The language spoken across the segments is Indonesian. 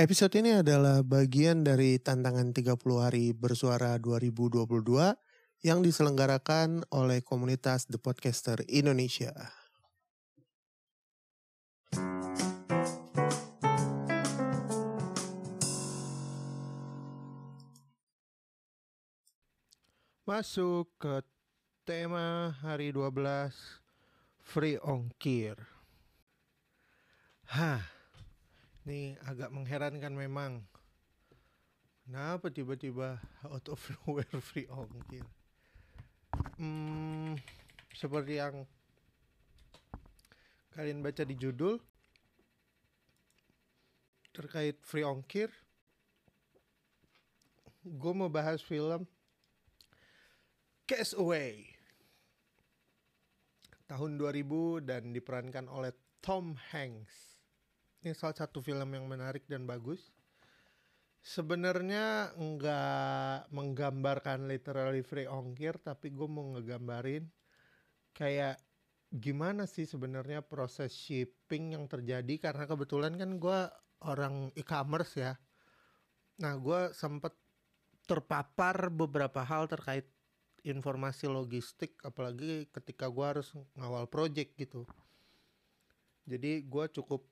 Episode ini adalah bagian dari tantangan 30 hari bersuara 2022 yang diselenggarakan oleh komunitas The Podcaster Indonesia. Masuk ke tema hari 12 Free Ongkir. Hah, ini agak mengherankan memang. Kenapa tiba-tiba out of nowhere free ongkir? Hmm, seperti yang kalian baca di judul terkait free ongkir, gue mau bahas film Away tahun 2000 dan diperankan oleh Tom Hanks. Ini salah satu film yang menarik dan bagus. Sebenarnya nggak menggambarkan literally free ongkir, tapi gue mau ngegambarin kayak gimana sih sebenarnya proses shipping yang terjadi karena kebetulan kan gue orang e-commerce ya. Nah gue sempet terpapar beberapa hal terkait informasi logistik apalagi ketika gue harus ngawal project gitu jadi gue cukup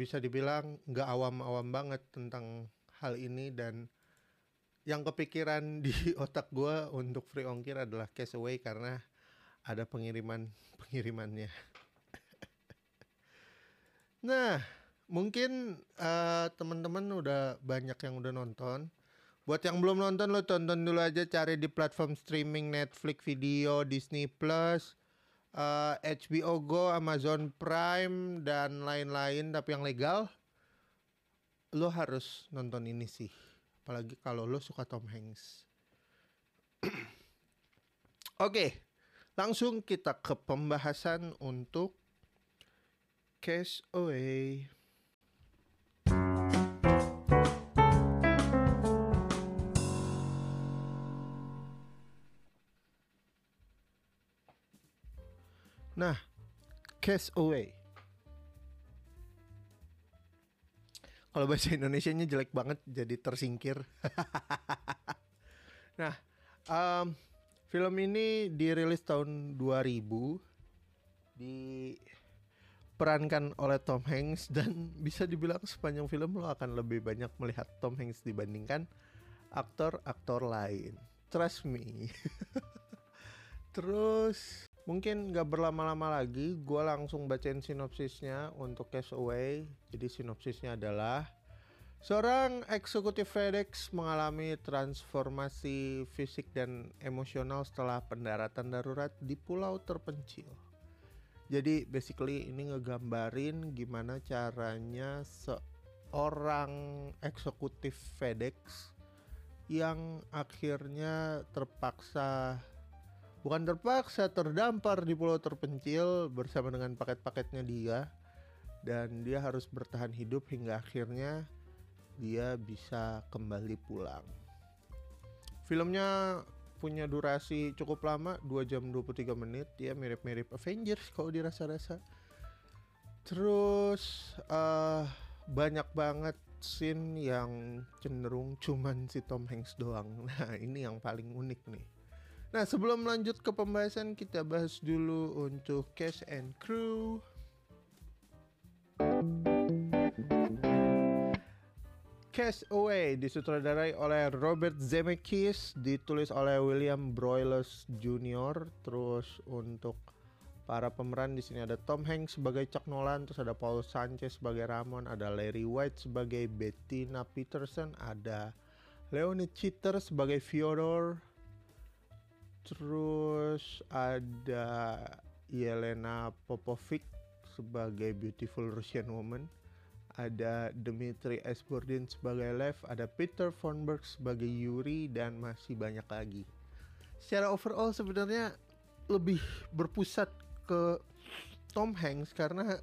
bisa dibilang nggak awam-awam banget tentang hal ini dan yang kepikiran di otak gue untuk free ongkir adalah cash away karena ada pengiriman pengirimannya. Nah mungkin uh, teman-teman udah banyak yang udah nonton. Buat yang belum nonton lo tonton dulu aja cari di platform streaming Netflix video, Disney Plus, uh, eh, HBO Go, Amazon Prime dan lain-lain tapi yang legal. Lo harus nonton ini sih. Apalagi kalau lo suka Tom Hanks. Oke, okay, langsung kita ke pembahasan untuk Cash Away. Nah, cash away. Kalau bahasa Indonesia-nya jelek banget jadi tersingkir. nah, um, film ini dirilis tahun 2000 diperankan oleh Tom Hanks dan bisa dibilang sepanjang film lo akan lebih banyak melihat Tom Hanks dibandingkan aktor-aktor lain. Trust me. Terus Mungkin gak berlama-lama lagi, gue langsung bacain sinopsisnya untuk Cash Away. Jadi sinopsisnya adalah Seorang eksekutif FedEx mengalami transformasi fisik dan emosional setelah pendaratan darurat di pulau terpencil. Jadi basically ini ngegambarin gimana caranya seorang eksekutif FedEx yang akhirnya terpaksa bukan terpaksa terdampar di pulau terpencil bersama dengan paket-paketnya dia dan dia harus bertahan hidup hingga akhirnya dia bisa kembali pulang. Filmnya punya durasi cukup lama 2 jam 23 menit ya mirip-mirip Avengers kalau dirasa-rasa. Terus uh, banyak banget scene yang cenderung cuman si Tom Hanks doang. Nah, ini yang paling unik nih. Nah sebelum lanjut ke pembahasan kita bahas dulu untuk Cash and Crew. Cash Away disutradarai oleh Robert Zemeckis, ditulis oleh William Broyles Jr. Terus untuk para pemeran di sini ada Tom Hanks sebagai Chuck Nolan, terus ada Paul Sanchez sebagai Ramon, ada Larry White sebagai Bettina Peterson, ada Leonid Chitter sebagai Fyodor, Terus ada Yelena Popovic sebagai Beautiful Russian Woman. Ada Dmitry Esbordin sebagai Lev, ada Peter Fonberg sebagai Yuri dan masih banyak lagi. Secara overall sebenarnya lebih berpusat ke Tom Hanks karena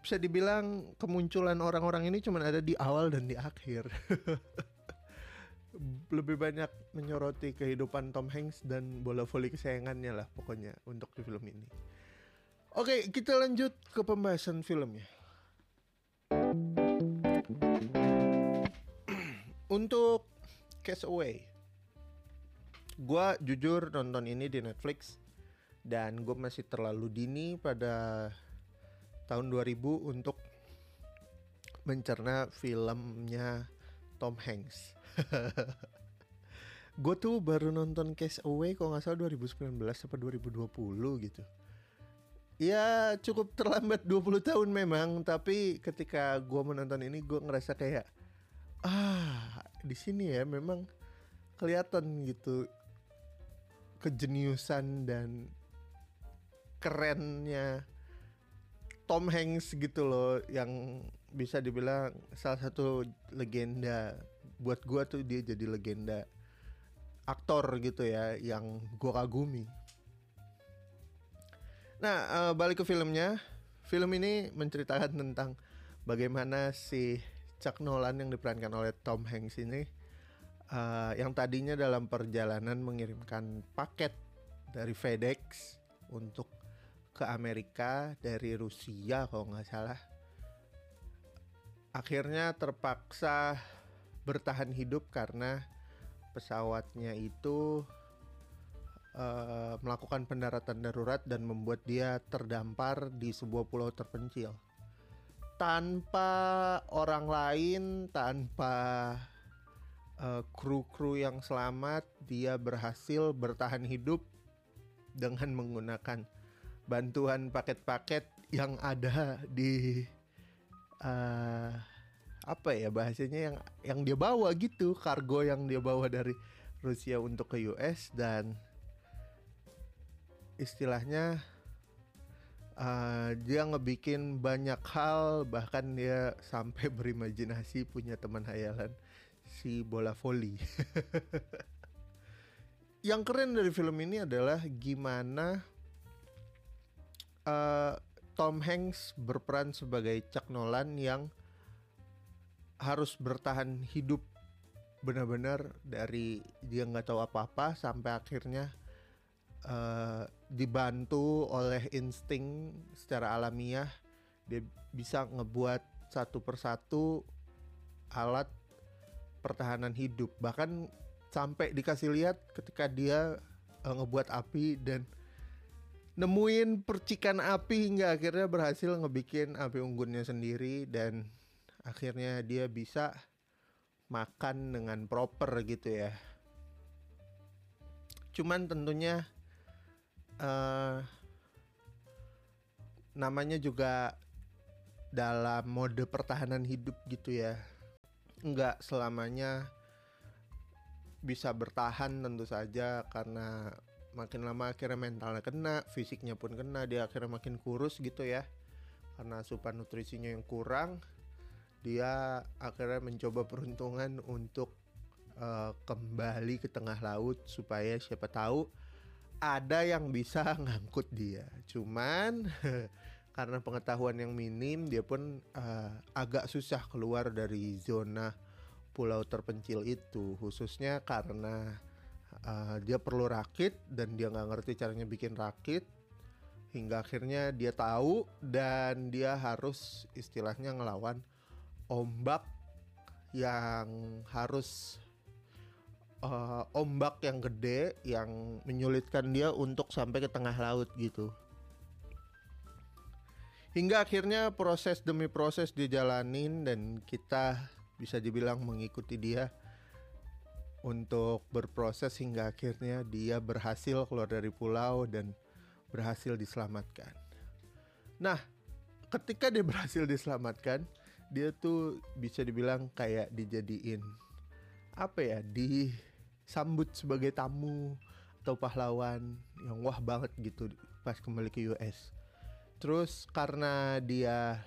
bisa dibilang kemunculan orang-orang ini cuma ada di awal dan di akhir. lebih banyak menyoroti kehidupan Tom Hanks dan bola voli kesayangannya lah pokoknya untuk di film ini. Oke, kita lanjut ke pembahasan filmnya. untuk Castaway, gue jujur nonton ini di Netflix dan gue masih terlalu dini pada tahun 2000 untuk mencerna filmnya Tom Hanks. gue tuh baru nonton Castaway kalau nggak salah 2019 atau 2020 gitu. Ya cukup terlambat 20 tahun memang, tapi ketika gue menonton ini gue ngerasa kayak ah di sini ya memang kelihatan gitu kejeniusan dan kerennya Tom Hanks gitu loh yang bisa dibilang salah satu legenda buat gua tuh dia jadi legenda aktor gitu ya yang gua kagumi. Nah, uh, balik ke filmnya. Film ini menceritakan tentang bagaimana si Chuck Nolan yang diperankan oleh Tom Hanks ini uh, yang tadinya dalam perjalanan mengirimkan paket dari FedEx untuk ke Amerika dari Rusia kalau nggak salah akhirnya terpaksa bertahan hidup karena pesawatnya itu uh, melakukan pendaratan darurat dan membuat dia terdampar di sebuah pulau terpencil. Tanpa orang lain, tanpa uh, kru-kru yang selamat, dia berhasil bertahan hidup dengan menggunakan bantuan paket-paket yang ada di uh, apa ya bahasanya yang yang dia bawa gitu, kargo yang dia bawa dari Rusia untuk ke US dan istilahnya uh, dia ngebikin banyak hal bahkan dia sampai berimajinasi punya teman hayalan si bola voli. yang keren dari film ini adalah gimana uh, Tom Hanks berperan sebagai Chuck Nolan yang harus bertahan hidup benar-benar dari dia nggak tahu apa-apa sampai akhirnya uh, dibantu oleh insting secara alamiah. Dia bisa ngebuat satu persatu alat pertahanan hidup. Bahkan sampai dikasih lihat ketika dia uh, ngebuat api dan nemuin percikan api hingga akhirnya berhasil ngebikin api unggunnya sendiri dan akhirnya dia bisa makan dengan proper gitu ya. Cuman tentunya uh, namanya juga dalam mode pertahanan hidup gitu ya. Nggak selamanya bisa bertahan tentu saja karena makin lama akhirnya mentalnya kena fisiknya pun kena dia akhirnya makin kurus gitu ya. Karena asupan nutrisinya yang kurang dia akhirnya mencoba peruntungan untuk uh, kembali ke tengah laut supaya siapa tahu ada yang bisa ngangkut dia. Cuman karena pengetahuan yang minim dia pun uh, agak susah keluar dari zona pulau terpencil itu khususnya karena uh, dia perlu rakit dan dia nggak ngerti caranya bikin rakit hingga akhirnya dia tahu dan dia harus istilahnya ngelawan ombak yang harus uh, ombak yang gede yang menyulitkan dia untuk sampai ke tengah laut gitu. Hingga akhirnya proses demi proses dijalanin dan kita bisa dibilang mengikuti dia untuk berproses hingga akhirnya dia berhasil keluar dari pulau dan berhasil diselamatkan. Nah, ketika dia berhasil diselamatkan, dia tuh bisa dibilang kayak dijadiin apa ya di disambut sebagai tamu atau pahlawan yang wah banget gitu pas kembali ke US. Terus karena dia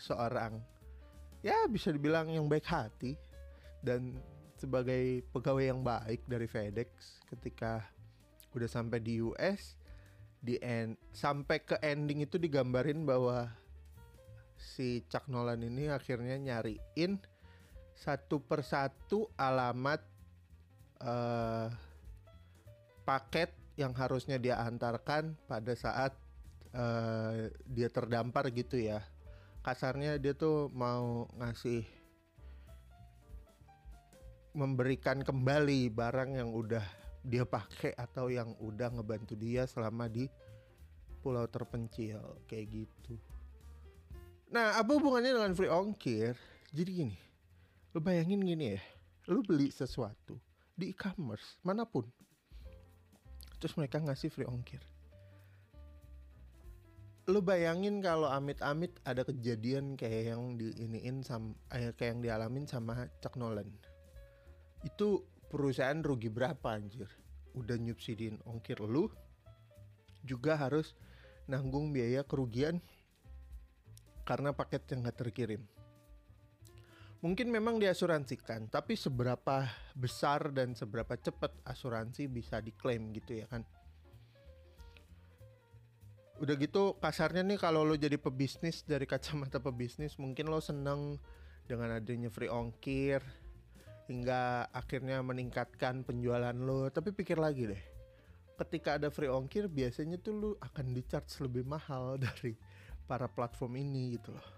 seorang ya bisa dibilang yang baik hati dan sebagai pegawai yang baik dari FedEx ketika udah sampai di US di end sampai ke ending itu digambarin bahwa si Chuck Nolan ini akhirnya nyariin satu persatu alamat uh, paket yang harusnya dia antarkan pada saat uh, dia terdampar gitu ya kasarnya dia tuh mau ngasih memberikan kembali barang yang udah dia pakai atau yang udah ngebantu dia selama di pulau terpencil kayak gitu. Nah, apa hubungannya dengan free ongkir? Jadi gini, lu bayangin gini ya, lu beli sesuatu di e-commerce mana pun, terus mereka ngasih free ongkir. Lu bayangin kalau amit-amit ada kejadian kayak yang diiniin sama eh, kayak yang dialamin sama Chuck Nolan. Itu perusahaan rugi berapa anjir? Udah nyubsidiin ongkir lu juga harus nanggung biaya kerugian karena paket yang nggak terkirim. Mungkin memang diasuransikan, tapi seberapa besar dan seberapa cepat asuransi bisa diklaim gitu ya kan? Udah gitu kasarnya nih kalau lo jadi pebisnis dari kacamata pebisnis mungkin lo seneng dengan adanya free ongkir hingga akhirnya meningkatkan penjualan lo. Tapi pikir lagi deh, ketika ada free ongkir biasanya tuh lo akan di charge lebih mahal dari para platform ini gitu loh.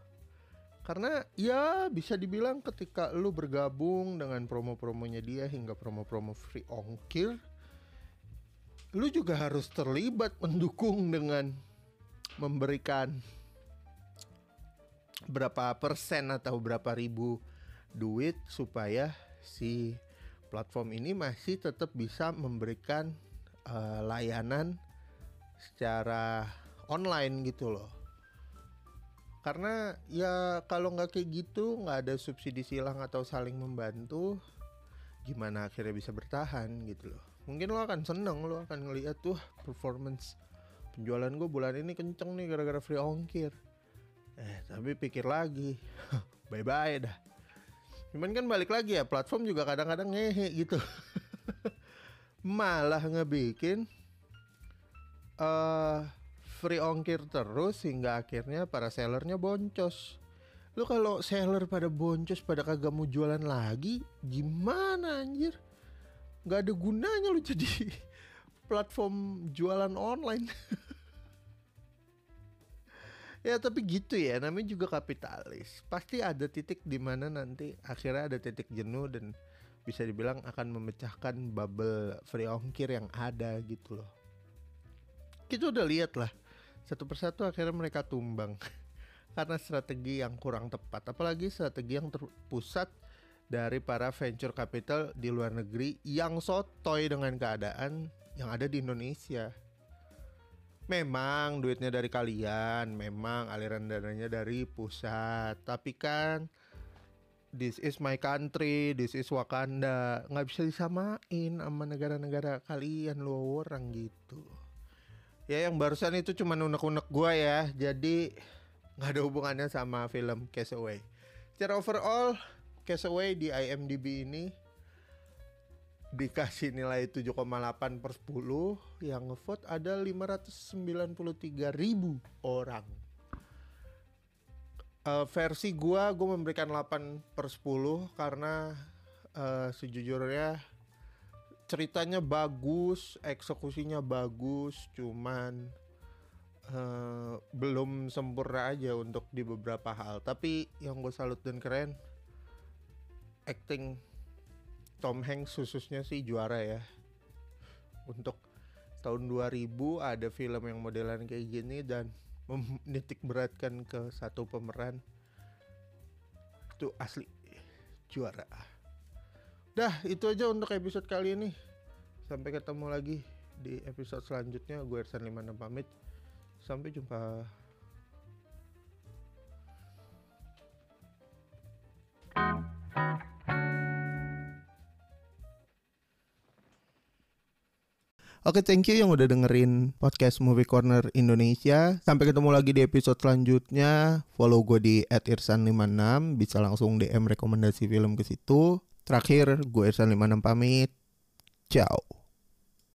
Karena ya bisa dibilang ketika lu bergabung dengan promo-promonya dia hingga promo-promo free ongkir, lu juga harus terlibat mendukung dengan memberikan berapa persen atau berapa ribu duit supaya si platform ini masih tetap bisa memberikan uh, layanan secara online gitu loh karena ya kalau nggak kayak gitu nggak ada subsidi silang atau saling membantu gimana akhirnya bisa bertahan gitu loh. Mungkin lo akan seneng lo akan ngeliat tuh performance penjualan gue bulan ini kenceng nih gara-gara free ongkir. Eh tapi pikir lagi bye bye dah. Cuman kan balik lagi ya platform juga kadang-kadang ngehe gitu. Malah ngebikin uh, free ongkir terus hingga akhirnya para sellernya boncos. Lu kalau seller pada boncos pada kagak mau jualan lagi, gimana anjir? Gak ada gunanya lu jadi platform jualan online. ya tapi gitu ya, namanya juga kapitalis. Pasti ada titik di mana nanti akhirnya ada titik jenuh dan bisa dibilang akan memecahkan bubble free ongkir yang ada gitu loh. Kita udah lihat lah satu persatu akhirnya mereka tumbang karena strategi yang kurang tepat apalagi strategi yang terpusat dari para venture capital di luar negeri yang sotoy dengan keadaan yang ada di Indonesia memang duitnya dari kalian memang aliran dananya dari pusat tapi kan this is my country, this is Wakanda. Nggak bisa disamain sama negara-negara kalian lu orang gitu. Ya yang barusan itu cuma unek-unek gua ya. Jadi nggak ada hubungannya sama film Castaway. Secara overall Castaway di IMDb ini dikasih nilai 7,8 per 10 yang ngevote ada 593 ribu orang uh, versi gua gua memberikan 8 per 10 karena uh, sejujurnya ceritanya bagus, eksekusinya bagus, cuman uh, belum sempurna aja untuk di beberapa hal. Tapi yang gue salut dan keren, acting Tom Hanks khususnya sih juara ya. Untuk tahun 2000 ada film yang modelan kayak gini dan menitik beratkan ke satu pemeran itu asli juara. Dah, itu aja untuk episode kali ini. Sampai ketemu lagi di episode selanjutnya. Gue Ersan 56 pamit. Sampai jumpa. Oke, okay, thank you yang udah dengerin podcast Movie Corner Indonesia. Sampai ketemu lagi di episode selanjutnya. Follow gue di @irsan56, bisa langsung DM rekomendasi film ke situ. Terakhir, gue Irsan 56 pamit. Ciao.